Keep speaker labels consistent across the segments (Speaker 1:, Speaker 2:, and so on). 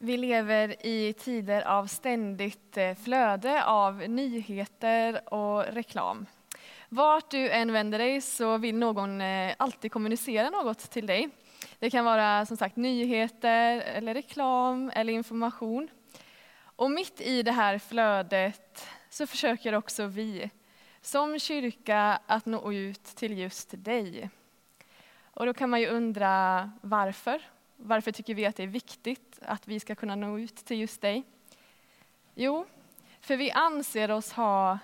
Speaker 1: Vi lever i tider av ständigt eh, flöde av nyheter och reklam. Vart du än vänder dig så vill någon eh, alltid kommunicera något till dig. Det kan vara som sagt nyheter, eller reklam eller information. Och mitt i det här flödet så försöker också vi som kyrka att nå ut till just dig. Och då kan man ju undra varför varför tycker vi att det är viktigt att vi ska kunna nå ut till just dig? Jo, för vi anser oss ha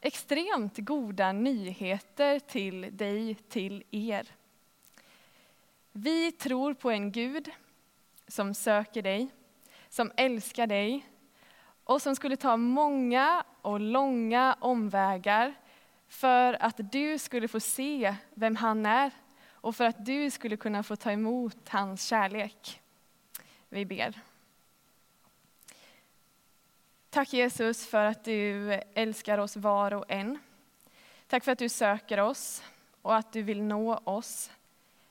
Speaker 1: extremt goda nyheter till dig, till er. Vi tror på en Gud som söker dig, som älskar dig och som skulle ta många och långa omvägar för att du skulle få se vem han är och för att du skulle kunna få ta emot hans kärlek. Vi ber. Tack Jesus för att du älskar oss var och en. Tack för att du söker oss och att du vill nå oss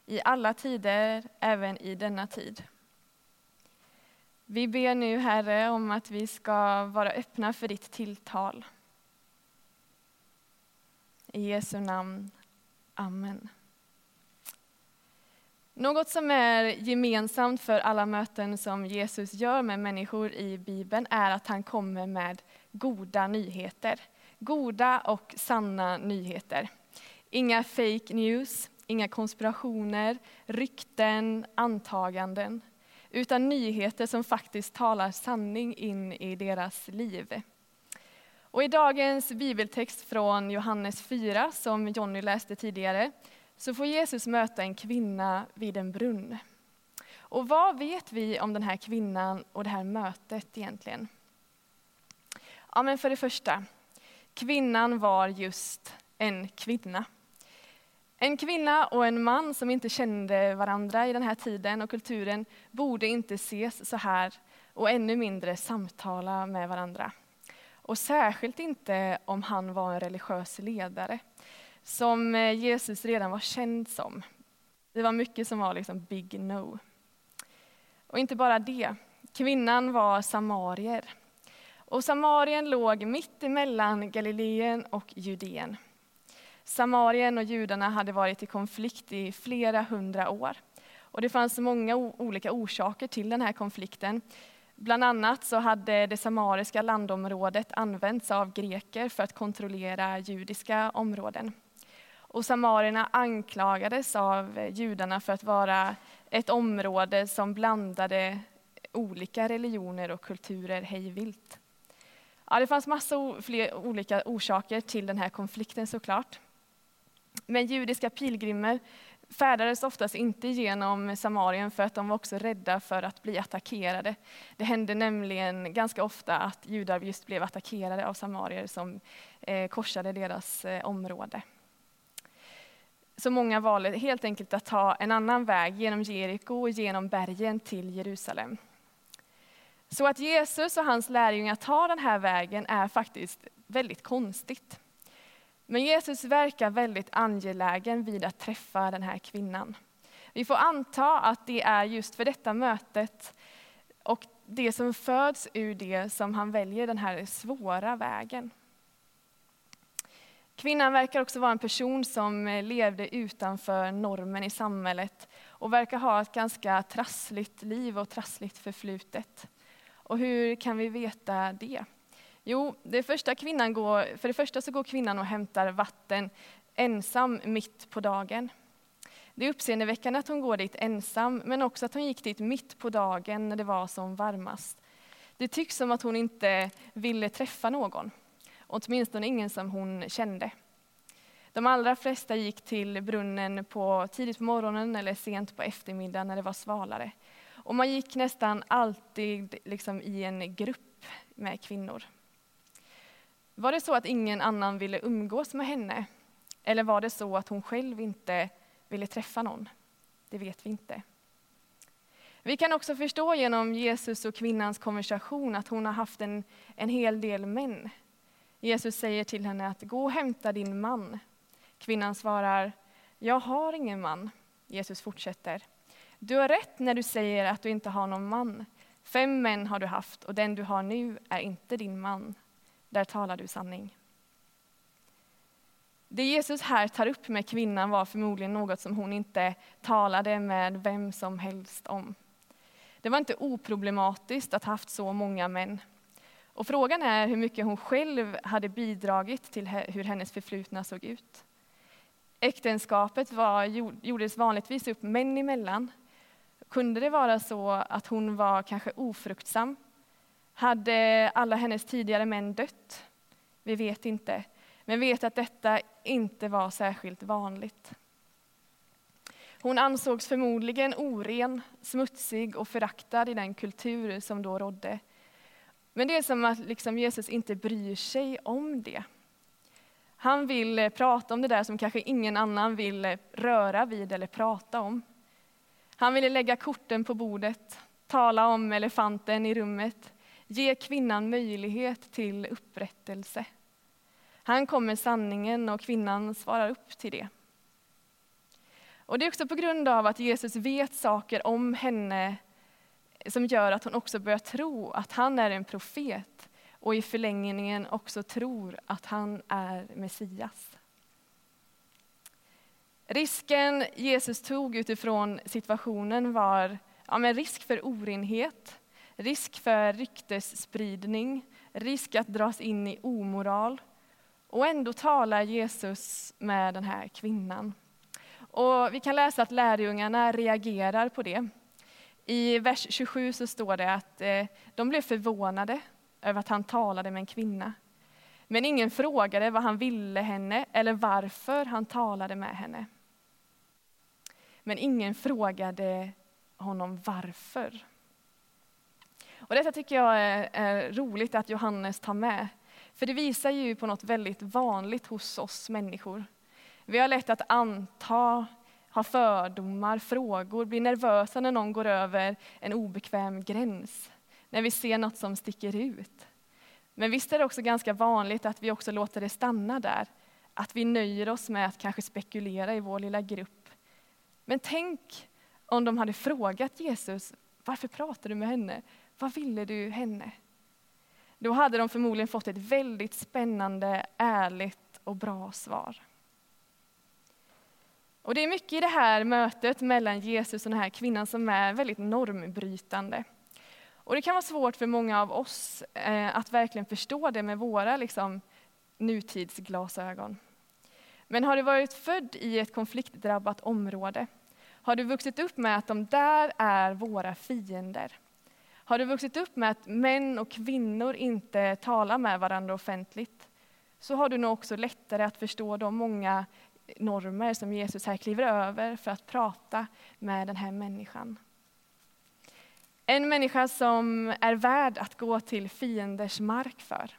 Speaker 1: i alla tider, även i denna tid. Vi ber nu Herre om att vi ska vara öppna för ditt tilltal. I Jesu namn. Amen. Något som är gemensamt för alla möten som Jesus gör med människor i Bibeln är att han kommer med goda nyheter. Goda och sanna nyheter. Inga fake news, inga konspirationer, rykten, antaganden. Utan nyheter som faktiskt talar sanning in i deras liv. Och I dagens bibeltext från Johannes 4, som Jonny läste tidigare, så får Jesus möta en kvinna vid en brunn. Och vad vet vi om den här kvinnan och det här mötet egentligen? Ja, men för det första, kvinnan var just en kvinna. En kvinna och en man som inte kände varandra i den här tiden och kulturen borde inte ses så här och ännu mindre samtala med varandra. Och särskilt inte om han var en religiös ledare som eh, Jesus redan var känd som. Det var mycket som var liksom big no. Och inte bara det, kvinnan var samarier. Och Samarien låg mitt emellan Galileen och Judeen. Samarien och judarna hade varit i konflikt i flera hundra år. Och det fanns många olika orsaker till den här konflikten. Bland annat så hade det samariska landområdet använts av greker för att kontrollera judiska områden. Och samarierna anklagades av judarna för att vara ett område som blandade olika religioner och kulturer hejvilt. Ja, det fanns massor fler olika orsaker till den här konflikten såklart. Men judiska pilgrimer färdades oftast inte genom Samarien för att de var också rädda för att bli attackerade. Det hände nämligen ganska ofta att judar just blev attackerade av samarier som eh, korsade deras eh, område. Så många valde helt enkelt att ta en annan väg genom Jeriko och genom bergen till Jerusalem. Så att Jesus och hans lärjungar tar den här vägen är faktiskt väldigt konstigt. Men Jesus verkar väldigt angelägen vid att träffa den här kvinnan. Vi får anta att det är just för detta mötet och det som föds ur det som han väljer den här svåra vägen. Kvinnan verkar också vara en person som eh, levde utanför normen i samhället och verkar ha ett ganska trassligt liv och trassligt förflutet. Och hur kan vi veta det? Jo, det första kvinnan går, för det första så går kvinnan och hämtar vatten ensam mitt på dagen. Det är uppseendeväckande att hon går dit ensam, men också att hon gick dit mitt på dagen när det var som varmast. Det tycks som att hon inte ville träffa någon åtminstone ingen som hon kände. De allra flesta gick till brunnen på tidigt på morgonen eller sent på eftermiddagen när det var svalare. Och man gick nästan alltid liksom i en grupp med kvinnor. Var det så att ingen annan ville umgås med henne? Eller var det så att hon själv inte ville träffa någon? Det vet vi inte. Vi kan också förstå genom Jesus och kvinnans konversation att hon har haft en, en hel del män Jesus säger till henne att gå och hämta din man. Kvinnan svarar, jag har ingen man. Jesus fortsätter, du har rätt när du säger att du inte har någon man. Fem män har du haft och den du har nu är inte din man. Där talar du sanning. Det Jesus här tar upp med kvinnan var förmodligen något som hon inte talade med vem som helst om. Det var inte oproblematiskt att ha haft så många män. Och frågan är hur mycket hon själv hade bidragit till hur hennes förflutna såg ut. Äktenskapet var, gjordes vanligtvis upp män emellan. Kunde det vara så att hon var kanske ofruktsam? Hade alla hennes tidigare män dött? Vi vet inte, men vet att detta inte var särskilt vanligt. Hon ansågs förmodligen oren, smutsig och föraktad i den kultur som då rådde. Men det är som att liksom Jesus inte bryr sig om det. Han vill eh, prata om det där som kanske ingen annan vill eh, röra vid eller prata om. Han ville lägga korten på bordet, tala om elefanten i rummet, ge kvinnan möjlighet till upprättelse. Han kommer sanningen och kvinnan svarar upp till det. Och Det är också på grund av att Jesus vet saker om henne som gör att hon också börjar tro att han är en profet och i förlängningen också tror att han är Messias. Risken Jesus tog utifrån situationen var ja, men risk för orenhet, risk för ryktesspridning, risk att dras in i omoral. Och ändå talar Jesus med den här kvinnan. Och vi kan läsa att lärjungarna reagerar på det. I vers 27 så står det att eh, de blev förvånade över att han talade med en kvinna. Men ingen frågade vad han ville henne eller varför han talade med henne. Men ingen frågade honom varför. Och detta tycker jag är, är roligt att Johannes tar med. För det visar ju på något väldigt vanligt hos oss människor. Vi har lätt att anta, har fördomar, frågor, blir nervösa när någon går över en obekväm gräns, när vi ser något som sticker ut. Men visst är det också ganska vanligt att vi också låter det stanna där, att vi nöjer oss med att kanske spekulera i vår lilla grupp. Men tänk om de hade frågat Jesus, varför pratar du med henne? Vad ville du henne? Då hade de förmodligen fått ett väldigt spännande, ärligt och bra svar. Och det är mycket i det här mötet mellan Jesus och den här kvinnan som är väldigt normbrytande. Och det kan vara svårt för många av oss eh, att verkligen förstå det med våra liksom, nutidsglasögon. Men har du varit född i ett konfliktdrabbat område? Har du vuxit upp med att de där är våra fiender? Har du vuxit upp med att män och kvinnor inte talar med varandra offentligt? Så har du nog också lättare att förstå de många normer som Jesus här kliver över för att prata med den här människan. En människa som är värd att gå till fienders mark för.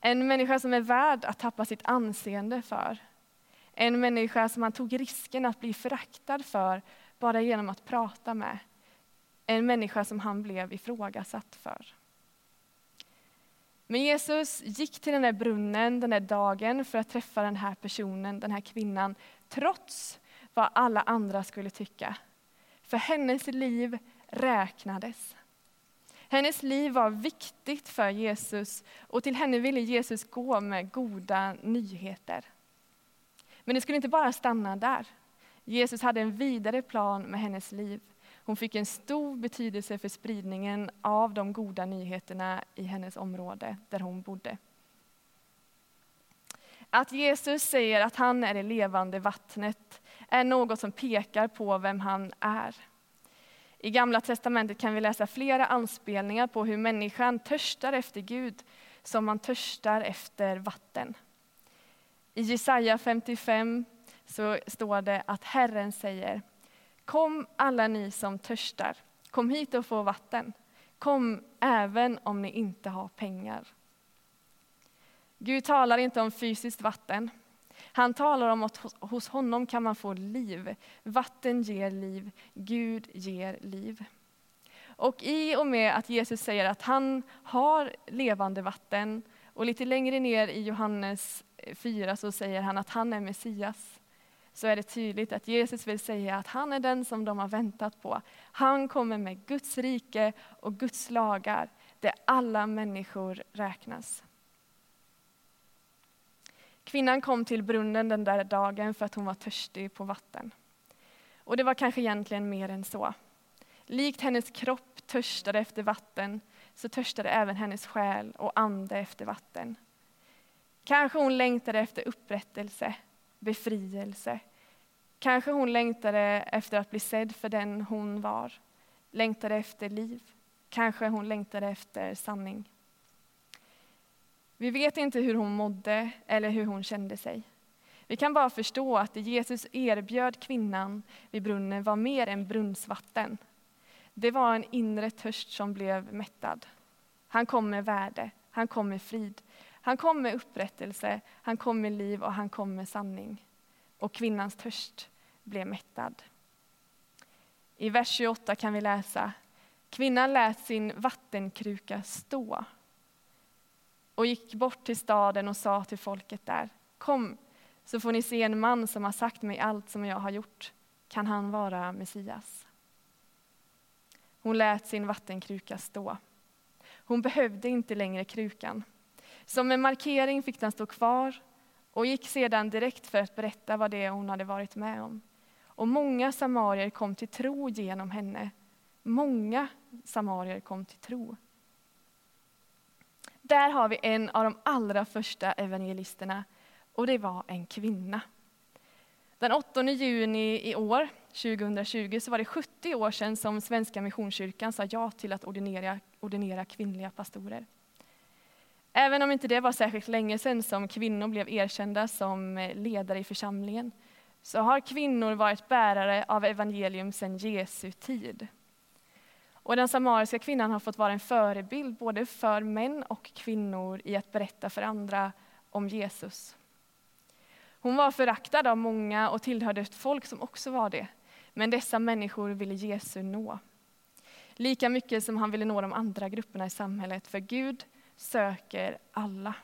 Speaker 1: En människa som är värd att tappa sitt anseende för. En människa som han tog risken att bli föraktad för bara genom att prata med. En människa som han blev ifrågasatt för. Men Jesus gick till den där brunnen den där dagen för att träffa den här personen, den här kvinnan, trots vad alla andra skulle tycka. För hennes liv räknades. Hennes liv var viktigt för Jesus och till henne ville Jesus gå med goda nyheter. Men det skulle inte bara stanna där. Jesus hade en vidare plan med hennes liv. Hon fick en stor betydelse för spridningen av de goda nyheterna i hennes område där hon bodde. Att Jesus säger att han är det levande vattnet är något som pekar på vem han är. I Gamla testamentet kan vi läsa flera anspelningar på hur människan törstar efter Gud som man törstar efter vatten. I Jesaja 55 så står det att Herren säger Kom alla ni som törstar, kom hit och få vatten. Kom även om ni inte har pengar. Gud talar inte om fysiskt vatten. Han talar om att hos honom kan man få liv. Vatten ger liv, Gud ger liv. Och i och med att Jesus säger att han har levande vatten, och lite längre ner i Johannes 4 så säger han att han är Messias, så är det tydligt att Jesus vill säga att han är den som de har väntat på. Han kommer med Guds rike och Guds lagar där alla människor räknas. Kvinnan kom till brunnen den där dagen för att hon var törstig på vatten. Och det var kanske egentligen mer än så. Likt hennes kropp törstade efter vatten så törstade även hennes själ och ande efter vatten. Kanske hon längtade efter upprättelse, befrielse. Kanske hon längtade efter att bli sedd för den hon var, längtade efter liv. Kanske hon längtade efter sanning. Vi vet inte hur hon mådde eller hur hon kände sig. Vi kan bara förstå att det Jesus erbjöd kvinnan vid brunnen var mer än brunnsvatten. Det var en inre törst som blev mättad. Han kom med värde, han kom med frid, han kom med upprättelse, han kom med liv och han kom med sanning. Och kvinnans törst blev mättad. I vers 28 kan vi läsa Kvinnan lät sin vattenkruka stå och gick bort till staden och sa till folket där Kom, så får ni se en man som har sagt mig allt som jag har gjort. Kan han vara Messias? Hon lät sin vattenkruka stå. Hon behövde inte längre krukan. Som en markering fick den stå kvar och gick sedan direkt för att berätta vad det hon hade varit med om. Och många samarier kom till tro genom henne. Många samarier kom till tro. Där har vi en av de allra första evangelisterna och det var en kvinna. Den 8 juni i år, 2020, så var det 70 år sedan som Svenska Missionskyrkan sa ja till att ordinera, ordinera kvinnliga pastorer. Även om inte det var särskilt länge sedan som kvinnor blev erkända som eh, ledare i församlingen, så har kvinnor varit bärare av evangelium sedan Jesu tid. Och den samariska kvinnan har fått vara en förebild både för män och kvinnor i att berätta för andra om Jesus. Hon var föraktad av många och tillhörde ett folk som också var det. Men dessa människor ville Jesus nå. Lika mycket som han ville nå de andra grupperna i samhället, för Gud söker alla.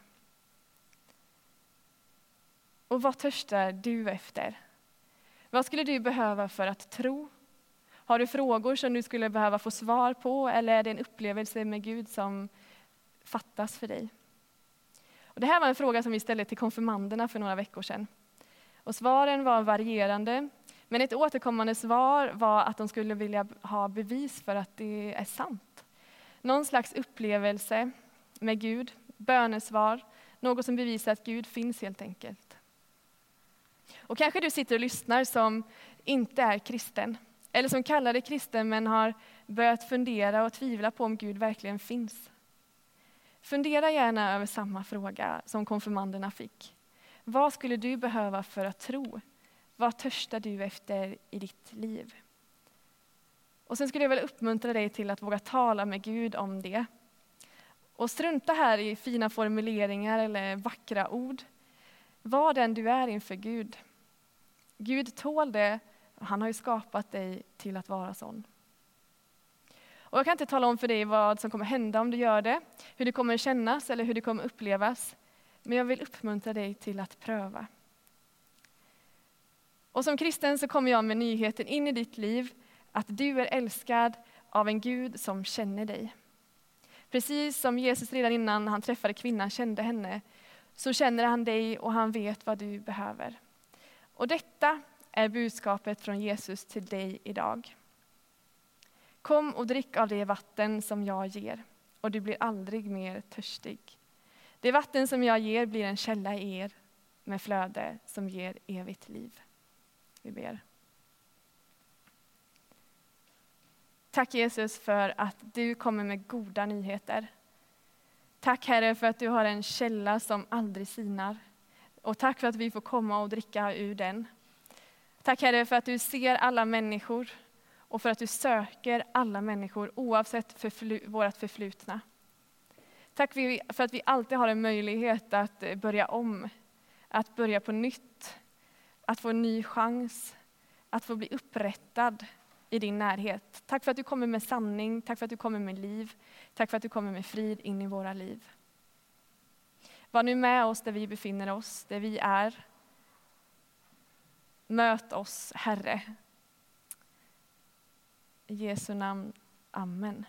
Speaker 1: Och vad törstar du efter? Vad skulle du behöva för att tro? Har du frågor som du skulle behöva få svar på eller är det en upplevelse med Gud som fattas för dig? Och det här var en fråga som vi ställde till konfirmanderna för några veckor sedan. Och svaren var varierande, men ett återkommande svar var att de skulle vilja ha bevis för att det är sant. Någon slags upplevelse med Gud, bönesvar, något som bevisar att Gud finns helt enkelt. Och kanske du sitter och lyssnar som inte är kristen, eller som kallar dig kristen men har börjat fundera och tvivla på om Gud verkligen finns. Fundera gärna över samma fråga som konfirmanderna fick. Vad skulle du behöva för att tro? Vad törstar du efter i ditt liv? Och sen skulle jag vilja uppmuntra dig till att våga tala med Gud om det. Och strunta här i fina formuleringar eller vackra ord. Var den du är inför Gud. Gud tål det, han har ju skapat dig till att vara sån. Och jag kan inte tala om för dig vad som kommer hända om du gör det, hur det kommer kännas eller hur det kommer upplevas. Men jag vill uppmuntra dig till att pröva. Och som kristen så kommer jag med nyheten in i ditt liv att du är älskad av en Gud som känner dig. Precis som Jesus redan innan han träffade kvinnan kände henne, så känner han dig och han vet vad du behöver. Och detta är budskapet från Jesus till dig idag. Kom och drick av det vatten som jag ger, och du blir aldrig mer törstig. Det vatten som jag ger blir en källa i er med flöde som ger evigt liv. Vi ber. Tack Jesus för att du kommer med goda nyheter. Tack Herre för att du har en källa som aldrig sinar. Och tack för att vi får komma och dricka ur den. Tack Herre för att du ser alla människor och för att du söker alla människor oavsett förflu vårt förflutna. Tack för att vi alltid har en möjlighet att eh, börja om, att börja på nytt, att få en ny chans, att få bli upprättad i din närhet. Tack för att du kommer med sanning, tack för att du kommer med liv, tack för att du kommer med frid in i våra liv. Var nu med oss där vi befinner oss, där vi är. Möt oss, Herre. I Jesu namn. Amen.